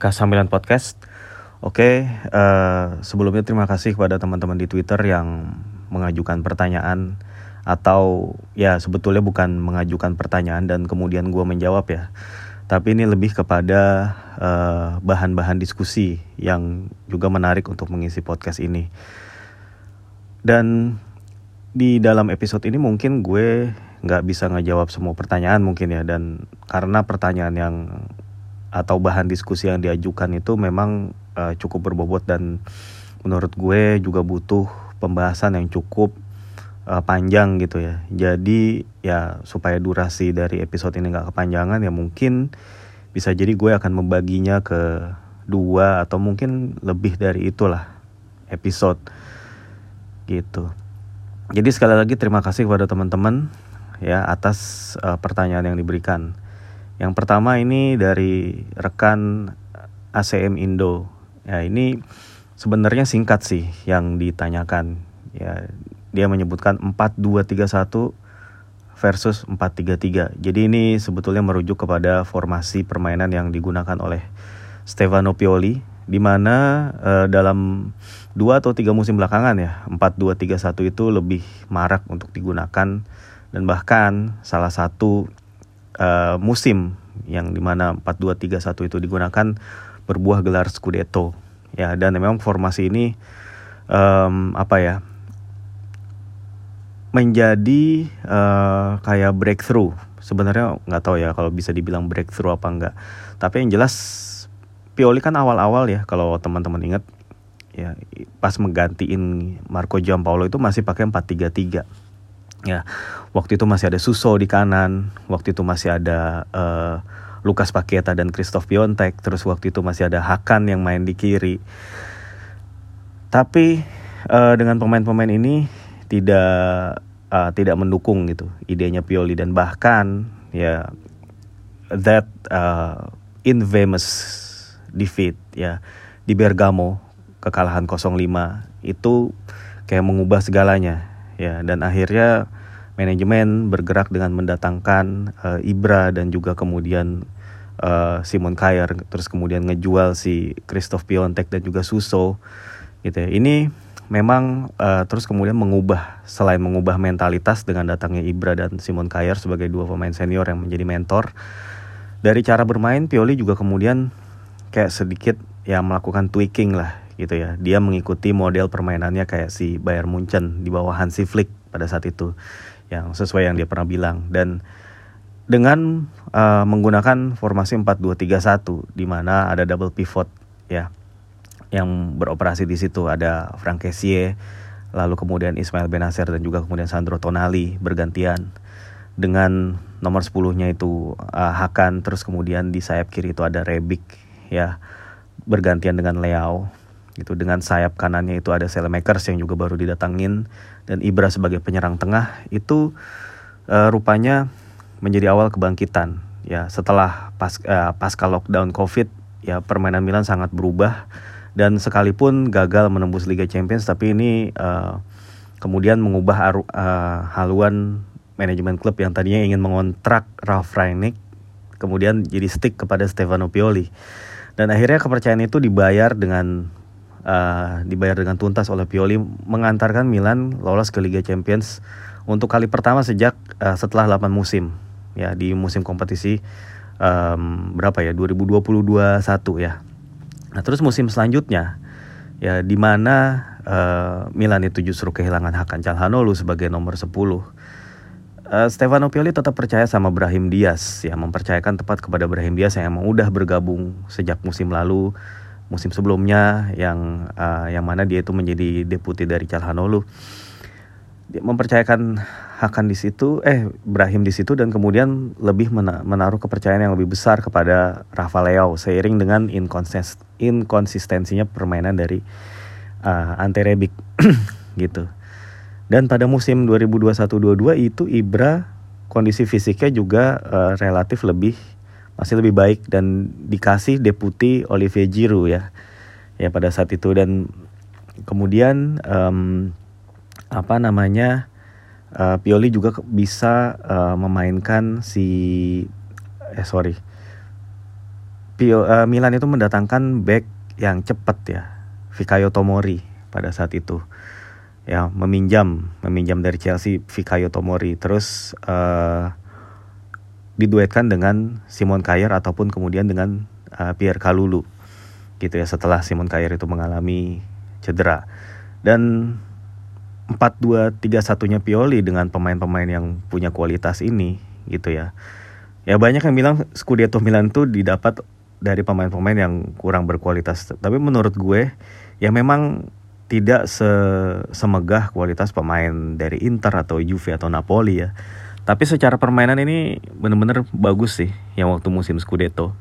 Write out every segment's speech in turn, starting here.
K9 Podcast. Oke, uh, sebelumnya terima kasih kepada teman-teman di Twitter yang mengajukan pertanyaan atau ya sebetulnya bukan mengajukan pertanyaan dan kemudian gue menjawab ya. Tapi ini lebih kepada bahan bahan-bahan diskusi yang juga menarik untuk mengisi podcast ini. Dan di dalam episode ini mungkin gue nggak bisa ngejawab semua pertanyaan mungkin ya dan karena pertanyaan yang atau bahan diskusi yang diajukan itu memang uh, cukup berbobot dan menurut gue juga butuh pembahasan yang cukup uh, panjang gitu ya. Jadi ya supaya durasi dari episode ini nggak kepanjangan ya mungkin bisa jadi gue akan membaginya ke dua atau mungkin lebih dari itulah episode gitu. Jadi sekali lagi terima kasih kepada teman-teman ya atas uh, pertanyaan yang diberikan. Yang pertama ini dari rekan ACM Indo. Ya, ini sebenarnya singkat sih yang ditanyakan. Ya, dia menyebutkan 4231 versus 433. Jadi ini sebetulnya merujuk kepada formasi permainan yang digunakan oleh Stefano Pioli di mana uh, dalam dua atau tiga musim belakangan ya 4231 itu lebih marak untuk digunakan dan bahkan salah satu uh, musim yang di mana 4-2-3-1 itu digunakan berbuah gelar Scudetto. Ya dan memang formasi ini um, apa ya menjadi uh, kayak breakthrough. Sebenarnya nggak tahu ya kalau bisa dibilang breakthrough apa enggak tapi yang jelas Pioli kan awal-awal ya kalau teman-teman ingat. Ya pas menggantiin Marco Giampaolo itu masih pakai 4-3-3 ya waktu itu masih ada Suso di kanan waktu itu masih ada uh, Lukas Paketa dan Christoph Piontek terus waktu itu masih ada Hakan yang main di kiri. Tapi uh, dengan pemain-pemain ini tidak uh, tidak mendukung gitu idenya Pioli dan bahkan ya that uh, infamous defeat ya di Bergamo kekalahan 0-5 itu kayak mengubah segalanya ya dan akhirnya manajemen bergerak dengan mendatangkan uh, Ibra dan juga kemudian uh, Simon Kjaer terus kemudian ngejual si Christoph Piontek dan juga Suso gitu ya. Ini memang uh, terus kemudian mengubah selain mengubah mentalitas dengan datangnya Ibra dan Simon Kjaer sebagai dua pemain senior yang menjadi mentor dari cara bermain Pioli juga kemudian kayak sedikit ya melakukan tweaking lah gitu ya. Dia mengikuti model permainannya kayak si Bayern Munchen di bawah Hansi Flick pada saat itu yang sesuai yang dia pernah bilang. Dan dengan uh, menggunakan formasi 4-2-3-1 di mana ada double pivot ya yang beroperasi di situ. Ada Frank Kessie lalu kemudian Ismail Benacer dan juga kemudian Sandro Tonali bergantian. Dengan nomor 10-nya itu uh, Hakan terus kemudian di sayap kiri itu ada Rebic ya bergantian dengan Leao gitu. Dengan sayap kanannya itu ada Selemakers yang juga baru didatangin. Dan Ibra sebagai penyerang tengah itu uh, rupanya menjadi awal kebangkitan. Ya setelah pas uh, pasca lockdown Covid ya permainan Milan sangat berubah. Dan sekalipun gagal menembus Liga Champions tapi ini uh, kemudian mengubah aru, uh, haluan manajemen klub yang tadinya ingin mengontrak Ralf Rangnick kemudian jadi stick kepada Stefano Pioli. Dan akhirnya kepercayaan itu dibayar dengan uh, dibayar dengan tuntas oleh Pioli mengantarkan Milan lolos ke Liga Champions untuk kali pertama sejak uh, setelah 8 musim ya di musim kompetisi um, berapa ya 2022 satu ya. Nah, terus musim selanjutnya ya di mana uh, Milan itu justru kehilangan Hakan Calhanoglu sebagai nomor 10. Uh, Stefano Pioli tetap percaya sama Brahim Diaz ya mempercayakan tepat kepada Brahim Diaz yang emang udah bergabung sejak musim lalu musim sebelumnya yang uh, yang mana dia itu menjadi deputi dari Calhanoglu dia mempercayakan Hakan di situ eh Ibrahim di situ dan kemudian lebih menaruh kepercayaan yang lebih besar kepada Rafa Leao seiring dengan inkonsist inkonsistensinya permainan dari uh, Ante Rebic gitu. Dan pada musim 2021-22 itu Ibra kondisi fisiknya juga uh, relatif lebih masih lebih baik dan dikasih deputi Olivier Giroud ya ya pada saat itu dan kemudian um, apa namanya uh, Pioli juga bisa uh, memainkan si eh sorry Pio, uh, Milan itu mendatangkan back yang cepat ya, Fikayo Tomori pada saat itu. Ya, meminjam, meminjam dari Chelsea Fikayo Tomori. Terus uh, diduetkan dengan Simon Kjaer ataupun kemudian dengan uh, Pierre Kalulu. Gitu ya, setelah Simon Kjaer itu mengalami cedera. Dan 4-2-3-1-nya Pioli dengan pemain-pemain yang punya kualitas ini gitu ya. Ya banyak yang bilang Scudetto Milan tuh didapat dari pemain-pemain yang kurang berkualitas. Tapi menurut gue ya memang tidak se semegah kualitas pemain dari Inter atau Juve atau Napoli ya. Tapi secara permainan ini benar-benar bagus sih yang waktu musim Scudetto.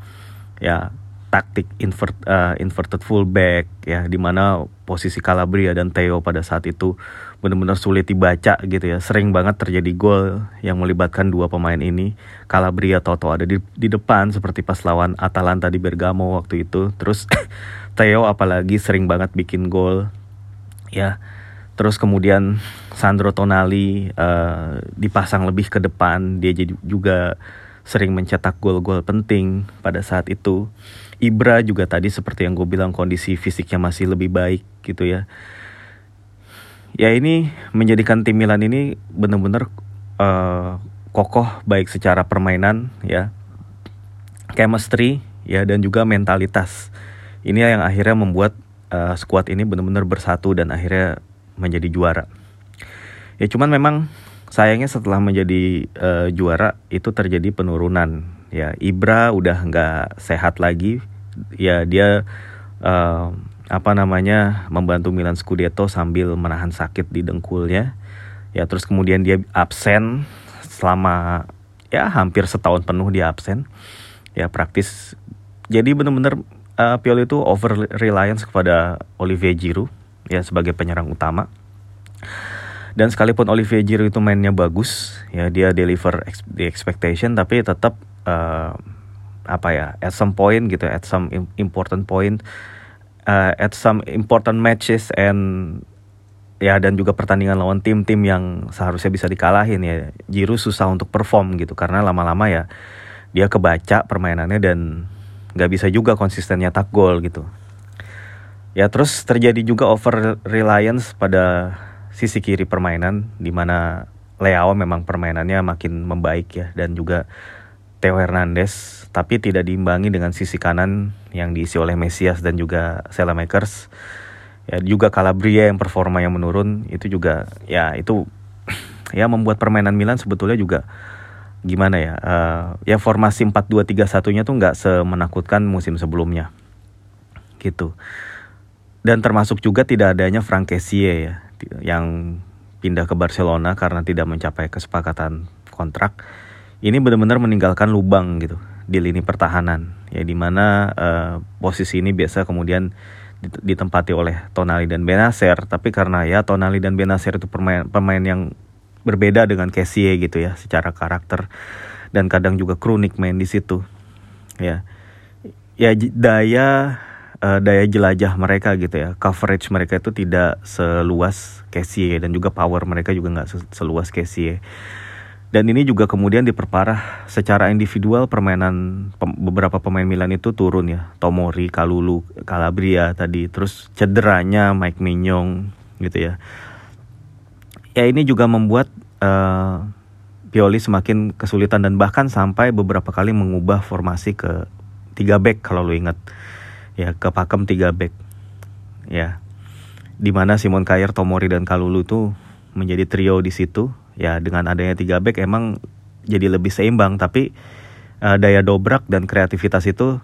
Ya taktik invert uh, inverted fullback ya di mana posisi Calabria dan Theo pada saat itu benar-benar sulit dibaca gitu ya. Sering banget terjadi gol yang melibatkan dua pemain ini. Calabria Toto ada di, di depan seperti pas lawan Atalanta di Bergamo waktu itu. Terus Theo apalagi sering banget bikin gol. Ya terus kemudian Sandro Tonali uh, dipasang lebih ke depan dia juga sering mencetak gol-gol penting pada saat itu Ibra juga tadi seperti yang gue bilang kondisi fisiknya masih lebih baik gitu ya. Ya ini menjadikan tim Milan ini benar-benar uh, kokoh baik secara permainan ya, chemistry ya dan juga mentalitas. Ini yang akhirnya membuat uh, squad ini benar-benar bersatu dan akhirnya menjadi juara. Ya cuman memang sayangnya setelah menjadi uh, juara itu terjadi penurunan. Ya Ibra udah nggak sehat lagi. Ya dia uh, apa namanya membantu Milan Scudetto sambil menahan sakit di dengkulnya. Ya terus kemudian dia absen selama ya hampir setahun penuh dia absen. Ya praktis. Jadi benar-benar uh, Pioli itu over reliance kepada Olivier Giroud ya sebagai penyerang utama. Dan sekalipun Olivier Giroud itu mainnya bagus ya dia deliver the expectation tapi tetap uh, apa ya at some point gitu at some important point uh, at some important matches and ya dan juga pertandingan lawan tim-tim yang seharusnya bisa dikalahin ya. Jiru susah untuk perform gitu karena lama-lama ya dia kebaca permainannya dan nggak bisa juga konsisten nyetak gol gitu ya terus terjadi juga over reliance pada sisi kiri permainan di mana Leao memang permainannya makin membaik ya dan juga Theo Hernandez tapi tidak diimbangi dengan sisi kanan yang diisi oleh Mesias dan juga Selamakers ya juga Calabria yang performa yang menurun itu juga ya itu ya membuat permainan Milan sebetulnya juga gimana ya uh, ya formasi 4-2-3-1 nya tuh nggak semenakutkan musim sebelumnya. Gitu dan termasuk juga tidak adanya Frank ya yang pindah ke Barcelona karena tidak mencapai kesepakatan kontrak. Ini benar-benar meninggalkan lubang gitu di lini pertahanan. Ya di mana uh, eh, posisi ini biasa kemudian ditempati oleh Tonali dan Benacer. Tapi karena ya Tonali dan Benacer itu pemain pemain yang berbeda dengan Kessie gitu ya secara karakter. Dan kadang juga kronik main di situ. Ya ya daya uh, daya jelajah mereka gitu ya coverage mereka itu tidak seluas Kessie dan juga power mereka juga nggak seluas Kessie dan ini juga kemudian diperparah secara individual permainan pem, beberapa pemain Milan itu turun ya. Tomori, Kalulu, Calabria tadi, terus cederanya Mike Mignon gitu ya. Ya ini juga membuat uh, Pioli semakin kesulitan dan bahkan sampai beberapa kali mengubah formasi ke tiga back kalau lo ingat ya ke pakem tiga back. Ya. Di mana Simon Kjaer, Tomori dan Kalulu tuh menjadi trio di situ. Ya dengan adanya tiga back emang jadi lebih seimbang tapi uh, daya dobrak dan kreativitas itu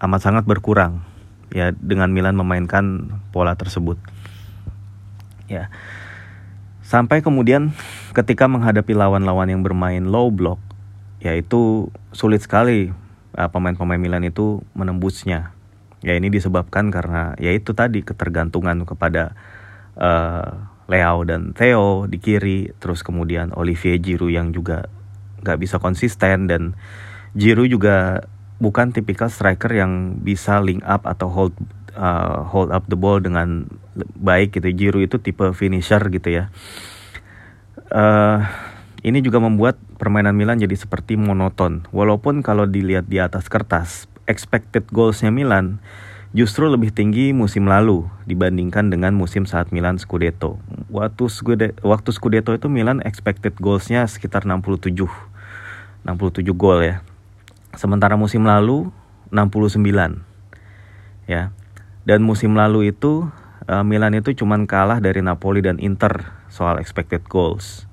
amat sangat berkurang. Ya dengan Milan memainkan pola tersebut. Ya. Sampai kemudian ketika menghadapi lawan-lawan yang bermain low block yaitu sulit sekali uh, pemain-pemain Milan itu menembusnya ya ini disebabkan karena yaitu tadi ketergantungan kepada uh, Leo dan Theo di kiri, terus kemudian Olivier Giroud yang juga nggak bisa konsisten dan Giroud juga bukan tipikal striker yang bisa link up atau hold uh, hold up the ball dengan baik gitu. Giroud itu tipe finisher gitu ya. Uh, ini juga membuat permainan Milan jadi seperti monoton. Walaupun kalau dilihat di atas kertas expected goalsnya Milan justru lebih tinggi musim lalu dibandingkan dengan musim saat Milan Scudetto. Waktu Scudetto, waktu Scudetto itu Milan expected goalsnya sekitar 67. 67 gol ya. Sementara musim lalu 69. Ya. Dan musim lalu itu uh, Milan itu cuman kalah dari Napoli dan Inter soal expected goals.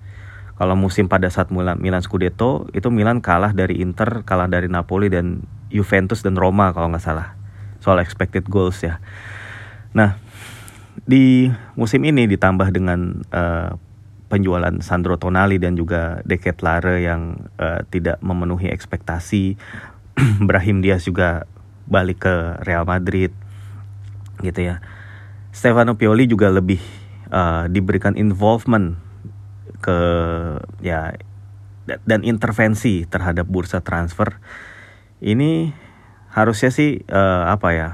Kalau musim pada saat Milan, Milan Scudetto itu Milan kalah dari Inter, kalah dari Napoli dan Juventus dan Roma kalau nggak salah soal expected goals ya. Nah, di musim ini ditambah dengan uh, penjualan Sandro Tonali dan juga Deket Lare yang uh, tidak memenuhi ekspektasi. Brahim Diaz juga balik ke Real Madrid gitu ya. Stefano Pioli juga lebih uh, diberikan involvement ke ya dan intervensi terhadap bursa transfer. Ini harusnya sih uh, apa ya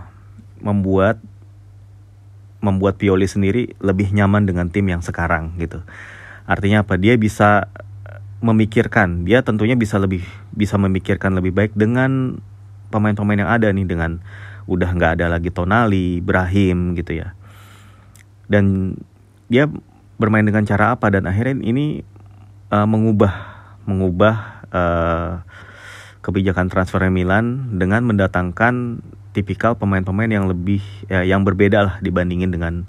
membuat membuat Pioli sendiri lebih nyaman dengan tim yang sekarang gitu. Artinya apa? Dia bisa memikirkan, dia tentunya bisa lebih bisa memikirkan lebih baik dengan pemain-pemain yang ada nih dengan udah nggak ada lagi Tonali, Brahim gitu ya. Dan dia bermain dengan cara apa dan akhirnya ini uh, mengubah mengubah uh, kebijakan transfer Milan dengan mendatangkan tipikal pemain-pemain yang lebih ya, yang berbeda lah dibandingin dengan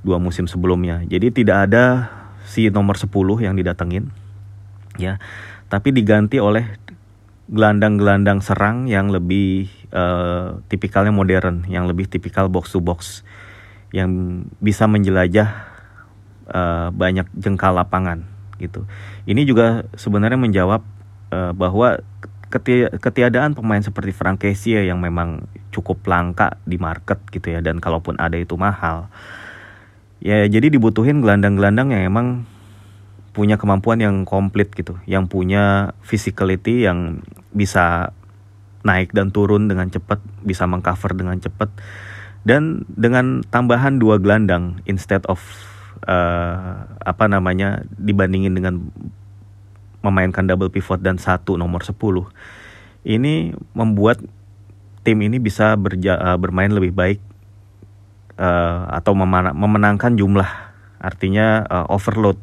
dua musim sebelumnya. Jadi tidak ada si nomor 10 yang didatengin ya, tapi diganti oleh gelandang-gelandang serang yang lebih uh, tipikalnya modern, yang lebih tipikal box to box yang bisa menjelajah uh, banyak jengkal lapangan gitu. Ini juga sebenarnya menjawab uh, bahwa ketiadaan pemain seperti Frank yang memang cukup langka di market gitu ya dan kalaupun ada itu mahal. Ya jadi dibutuhin gelandang-gelandang yang emang punya kemampuan yang komplit gitu yang punya physicality yang bisa naik dan turun dengan cepat bisa mengcover dengan cepat dan dengan tambahan dua gelandang instead of uh, apa namanya dibandingin dengan memainkan double pivot dan satu nomor 10 ini membuat tim ini bisa berja, uh, bermain lebih baik uh, atau memenangkan jumlah artinya uh, overload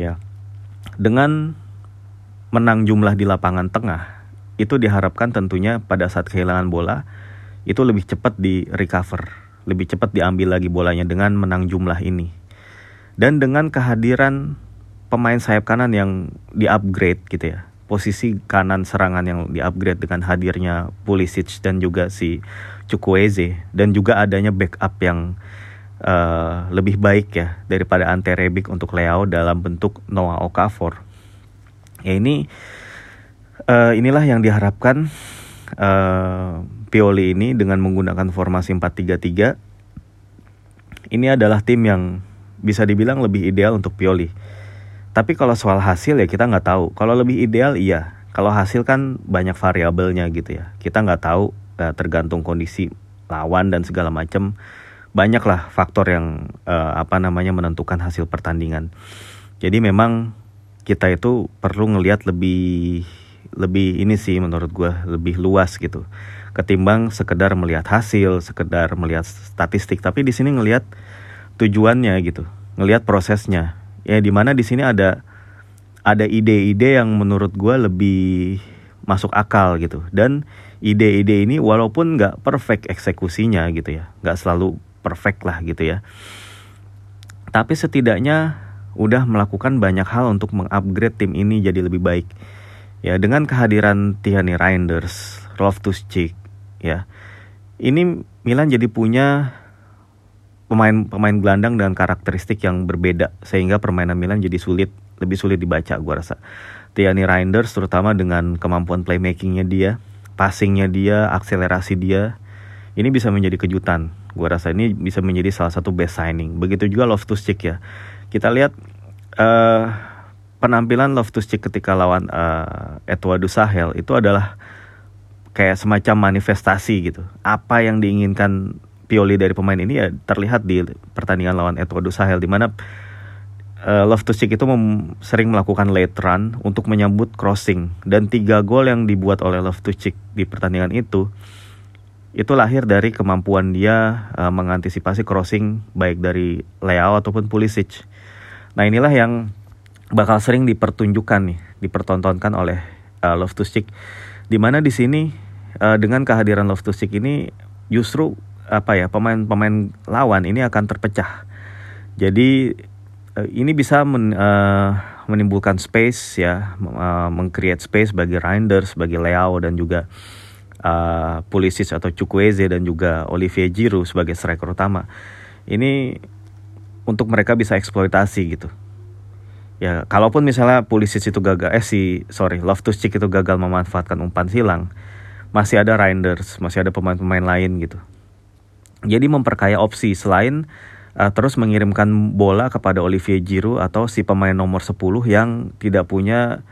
ya. Dengan menang jumlah di lapangan tengah itu diharapkan tentunya pada saat kehilangan bola itu lebih cepat di recover lebih cepat diambil lagi bolanya dengan menang jumlah ini. Dan dengan kehadiran pemain sayap kanan yang di-upgrade gitu ya. Posisi kanan serangan yang di-upgrade dengan hadirnya Pulisic dan juga si Chukwueze dan juga adanya backup yang uh, lebih baik ya daripada Ante Rebic untuk Leo dalam bentuk Noah Okafor. Ya ini uh, inilah yang diharapkan uh, Pioli ini dengan menggunakan formasi 4-3-3. Ini adalah tim yang bisa dibilang lebih ideal untuk Pioli tapi kalau soal hasil ya kita nggak tahu. Kalau lebih ideal iya. Kalau hasil kan banyak variabelnya gitu ya. Kita nggak tahu ya, tergantung kondisi lawan dan segala macam. Banyaklah faktor yang uh, apa namanya menentukan hasil pertandingan. Jadi memang kita itu perlu ngelihat lebih lebih ini sih menurut gue lebih luas gitu ketimbang sekedar melihat hasil, sekedar melihat statistik. Tapi di sini ngelihat tujuannya gitu, ngelihat prosesnya ya di mana di sini ada ada ide-ide yang menurut gue lebih masuk akal gitu. Dan ide-ide ini walaupun nggak perfect eksekusinya gitu ya nggak selalu perfect lah gitu ya. Tapi setidaknya udah melakukan banyak hal untuk mengupgrade tim ini jadi lebih baik. Ya dengan kehadiran Tiani Reinders, Rolf Tuschik ya. Ini Milan jadi punya pemain pemain gelandang dengan karakteristik yang berbeda sehingga permainan Milan jadi sulit lebih sulit dibaca gue rasa. Tiani Reinders terutama dengan kemampuan playmakingnya dia passingnya dia akselerasi dia ini bisa menjadi kejutan gue rasa. Ini bisa menjadi salah satu best signing. Begitu juga Loftus Cheek ya. Kita lihat uh, penampilan Loftus Cheek ketika lawan uh, Eduardo Sahel itu adalah kayak semacam manifestasi gitu. Apa yang diinginkan Pioli dari pemain ini ya terlihat di pertandingan lawan Eduardo Sahel di mana uh, Loftus-Cheek itu sering melakukan late run untuk menyambut crossing dan tiga gol yang dibuat oleh Loftus-Cheek di pertandingan itu itu lahir dari kemampuan dia uh, mengantisipasi crossing baik dari Leao ataupun Pulisic. Nah inilah yang bakal sering dipertunjukkan nih, dipertontonkan oleh uh, Loftus-Cheek. Di mana di sini uh, dengan kehadiran Loftus-Cheek ini justru apa ya pemain-pemain lawan ini akan terpecah. Jadi uh, ini bisa men, uh, menimbulkan space ya, uh, mengcreate space bagi Reinders, bagi Leao dan juga uh, Pulisic atau Chukwueze dan juga Olivier Giroud sebagai striker utama. Ini untuk mereka bisa eksploitasi gitu. Ya, kalaupun misalnya Pulisic itu gagal eh si sorry, Loftus-Cheek itu gagal memanfaatkan umpan silang, masih ada Reinders, masih ada pemain-pemain lain gitu. Jadi memperkaya opsi selain uh, terus mengirimkan bola kepada Olivier Giroud atau si pemain nomor 10 yang tidak punya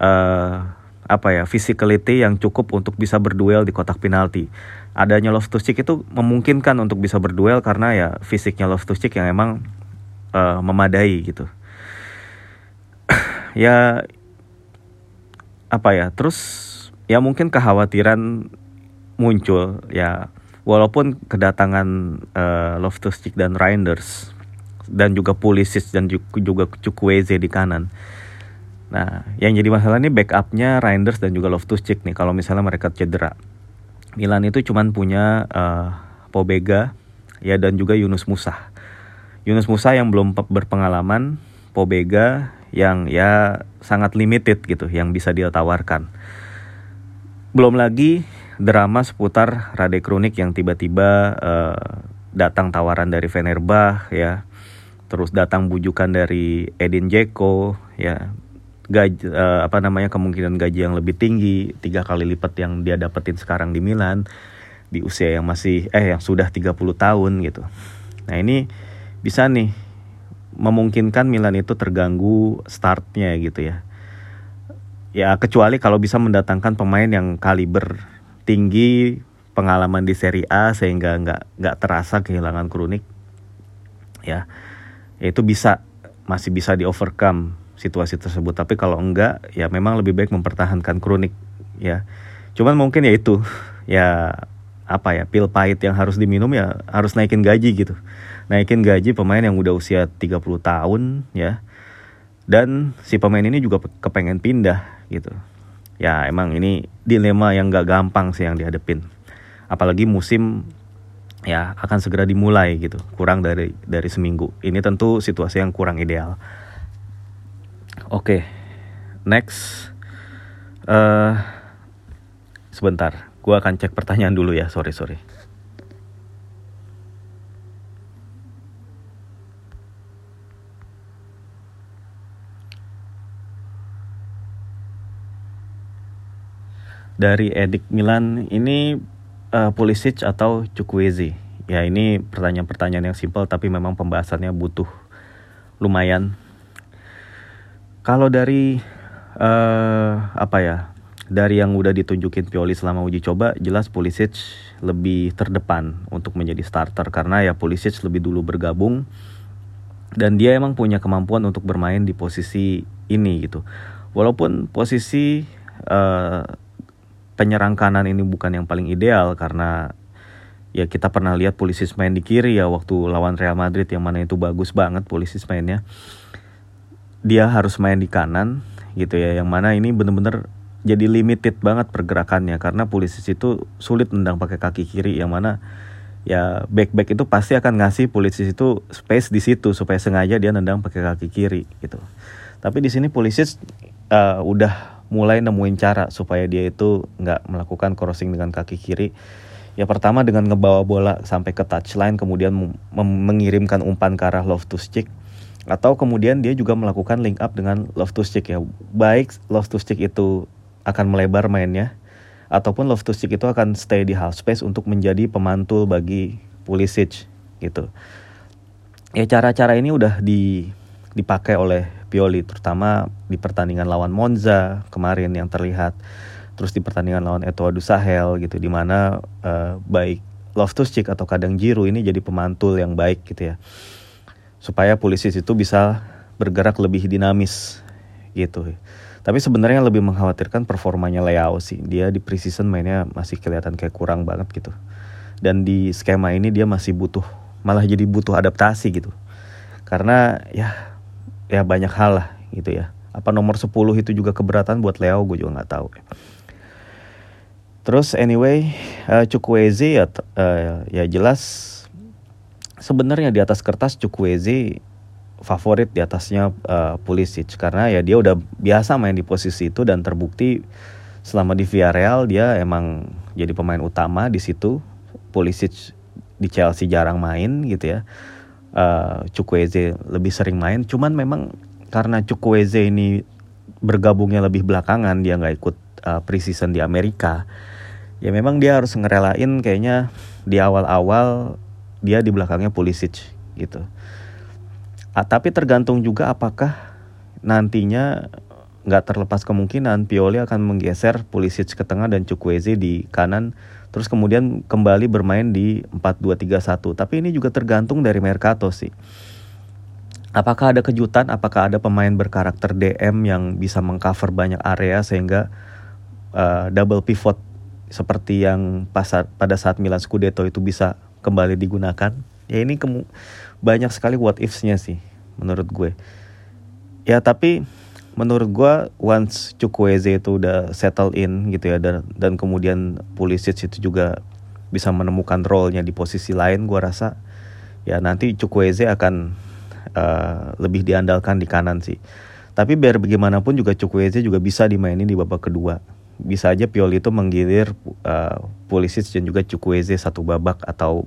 uh, apa ya physicality yang cukup untuk bisa berduel di kotak penalti. Adanya Loftus-Cheek itu memungkinkan untuk bisa berduel karena ya fisiknya Loftus-Cheek yang emang uh, memadai gitu. ya apa ya terus ya mungkin kekhawatiran muncul ya walaupun kedatangan uh, Loftus-Cheek dan Reinders dan juga Pulisic dan juga Chukwueze di kanan Nah, yang jadi masalah ini backupnya Reinders dan juga Loftus-Cheek nih kalau misalnya mereka cedera. Milan itu cuma punya uh, Pobega ya dan juga Yunus Musa. Yunus Musa yang belum berpengalaman, Pobega yang ya sangat limited gitu yang bisa dia tawarkan. Belum lagi drama seputar Rade Kronik yang tiba-tiba uh, datang tawaran dari Fenerbah ya. Terus datang bujukan dari Edin Dzeko ya gaji uh, apa namanya kemungkinan gaji yang lebih tinggi tiga kali lipat yang dia dapetin sekarang di Milan di usia yang masih eh yang sudah 30 tahun gitu. Nah, ini bisa nih memungkinkan Milan itu terganggu startnya gitu ya. Ya kecuali kalau bisa mendatangkan pemain yang kaliber tinggi, pengalaman di Serie A sehingga nggak nggak terasa kehilangan kronik. Ya, itu bisa masih bisa di overcome situasi tersebut. Tapi kalau enggak ya memang lebih baik mempertahankan kronik ya. Cuman mungkin ya itu ya apa ya pil pahit yang harus diminum ya harus naikin gaji gitu. Naikin gaji pemain yang udah usia 30 tahun ya. Dan si pemain ini juga kepengen pindah gitu ya emang ini dilema yang gak gampang sih yang dihadepin apalagi musim ya akan segera dimulai gitu kurang dari dari seminggu ini tentu situasi yang kurang ideal Oke, okay. next. Uh, sebentar, gue akan cek pertanyaan dulu ya. Sorry, sorry. Dari Edik Milan ini uh, Pulisic atau Chukwueze? Ya ini pertanyaan-pertanyaan yang simpel tapi memang pembahasannya butuh lumayan kalau dari uh, apa ya? Dari yang udah ditunjukin Pioli selama uji coba, jelas Pulisic lebih terdepan untuk menjadi starter karena ya Pulisic lebih dulu bergabung dan dia emang punya kemampuan untuk bermain di posisi ini gitu. Walaupun posisi uh, penyerang kanan ini bukan yang paling ideal karena ya kita pernah lihat Pulisic main di kiri ya waktu lawan Real Madrid yang mana itu bagus banget Pulisic mainnya. Dia harus main di kanan gitu ya yang mana ini bener-bener jadi limited banget pergerakannya karena polisi itu sulit nendang pakai kaki kiri yang mana ya back back itu pasti akan ngasih polisi itu space di situ supaya sengaja dia nendang pakai kaki kiri gitu. Tapi di sini polisi uh, udah mulai nemuin cara supaya dia itu nggak melakukan crossing dengan kaki kiri. Ya pertama dengan ngebawa bola sampai ke touchline kemudian mengirimkan umpan ke arah Loftus Cheek atau kemudian dia juga melakukan link up dengan to Stick ya. Baik to Stick itu akan melebar mainnya ataupun to Stick itu akan stay di half space untuk menjadi pemantul bagi Pulisic gitu. Ya cara-cara ini udah di dipakai oleh Pioli terutama di pertandingan lawan Monza kemarin yang terlihat terus di pertandingan lawan Eto'o Sahel gitu di mana uh, baik Loftus Cheek atau kadang Jiru ini jadi pemantul yang baik gitu ya supaya polisi itu bisa bergerak lebih dinamis gitu. Tapi sebenarnya lebih mengkhawatirkan performanya Leao sih. Dia di preseason mainnya masih kelihatan kayak kurang banget gitu. Dan di skema ini dia masih butuh malah jadi butuh adaptasi gitu. Karena ya ya banyak hal lah gitu ya. Apa nomor 10 itu juga keberatan buat Leo gue juga nggak tahu. Terus anyway, uh, Chukwueze ya uh, ya jelas sebenarnya di atas kertas Chukwueze favorit di atasnya uh, Pulisic karena ya dia udah biasa main di posisi itu dan terbukti selama di Villarreal dia emang jadi pemain utama di situ. Pulisic di Chelsea jarang main gitu ya. Uh, Chukwueze lebih sering main, cuman memang karena Chukwueze ini bergabungnya lebih belakangan dia nggak ikut uh, preseason di Amerika. Ya memang dia harus ngerelain kayaknya di awal-awal dia di belakangnya Pulisic gitu Ah, tapi tergantung juga apakah nantinya nggak terlepas kemungkinan Pioli akan menggeser Pulisic ke tengah dan Chukwueze di kanan terus kemudian kembali bermain di 4-2-3-1. Tapi ini juga tergantung dari Mercato sih. Apakah ada kejutan, apakah ada pemain berkarakter DM yang bisa mengcover banyak area sehingga uh, double pivot seperti yang pas pada saat Milan Scudetto itu bisa kembali digunakan? Ya ini banyak sekali what ifs-nya sih menurut gue. Ya tapi menurut gue once Chukwueze itu udah settle in gitu ya dan dan kemudian Pulisic itu juga bisa menemukan role-nya di posisi lain gue rasa ya nanti Chukwueze akan uh, lebih diandalkan di kanan sih. Tapi biar bagaimanapun juga Chukwueze juga bisa dimainin di babak kedua. Bisa aja Pioli itu menggilir uh, Pulisic dan juga Chukwueze satu babak atau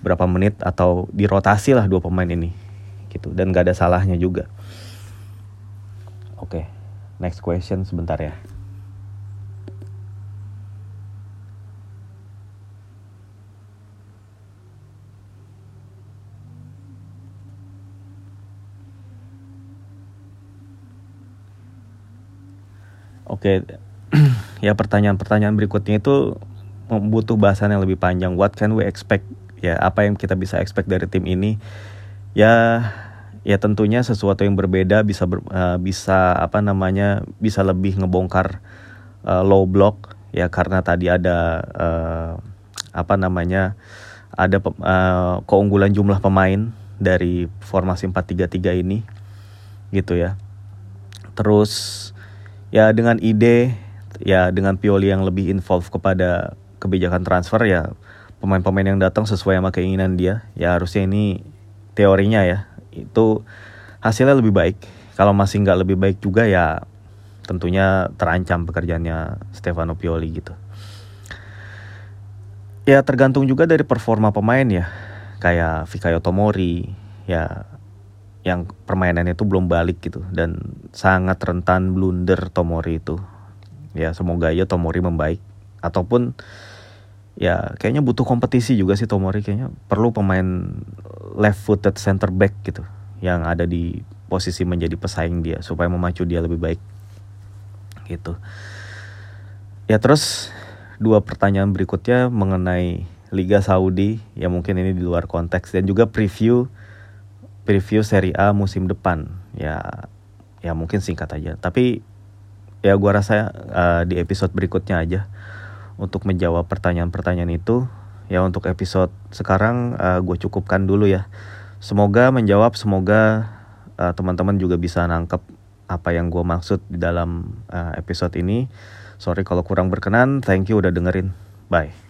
berapa menit atau dirotasi lah dua pemain ini gitu dan gak ada salahnya juga oke okay, next question sebentar ya Oke, okay. ya pertanyaan-pertanyaan berikutnya itu butuh bahasan yang lebih panjang. What can we expect? Ya, apa yang kita bisa expect dari tim ini? Ya, ya tentunya sesuatu yang berbeda bisa ber, uh, bisa apa namanya bisa lebih ngebongkar uh, low block ya karena tadi ada uh, apa namanya ada uh, keunggulan jumlah pemain dari formasi 4-3-3 ini gitu ya. Terus ya dengan ide ya dengan Pioli yang lebih involve kepada kebijakan transfer ya pemain-pemain yang datang sesuai sama keinginan dia ya harusnya ini teorinya ya itu hasilnya lebih baik. Kalau masih nggak lebih baik juga ya tentunya terancam pekerjaannya Stefano Pioli gitu. Ya tergantung juga dari performa pemain ya. Kayak Fikayo Tomori ya yang permainannya itu belum balik gitu dan sangat rentan blunder Tomori itu. Ya semoga aja Tomori membaik ataupun ya kayaknya butuh kompetisi juga sih Tomori kayaknya perlu pemain left footed center back gitu yang ada di posisi menjadi pesaing dia supaya memacu dia lebih baik. Gitu. Ya terus dua pertanyaan berikutnya mengenai Liga Saudi. Ya mungkin ini di luar konteks. Dan juga preview preview Serie A musim depan. Ya ya mungkin singkat aja. Tapi ya gua rasa uh, di episode berikutnya aja. Untuk menjawab pertanyaan-pertanyaan itu. Ya untuk episode sekarang uh, eh, gue cukupkan dulu ya. Semoga menjawab, semoga uh, teman-teman juga bisa nangkep apa yang gue maksud di dalam uh, episode ini. Sorry kalau kurang berkenan, thank you udah dengerin. Bye.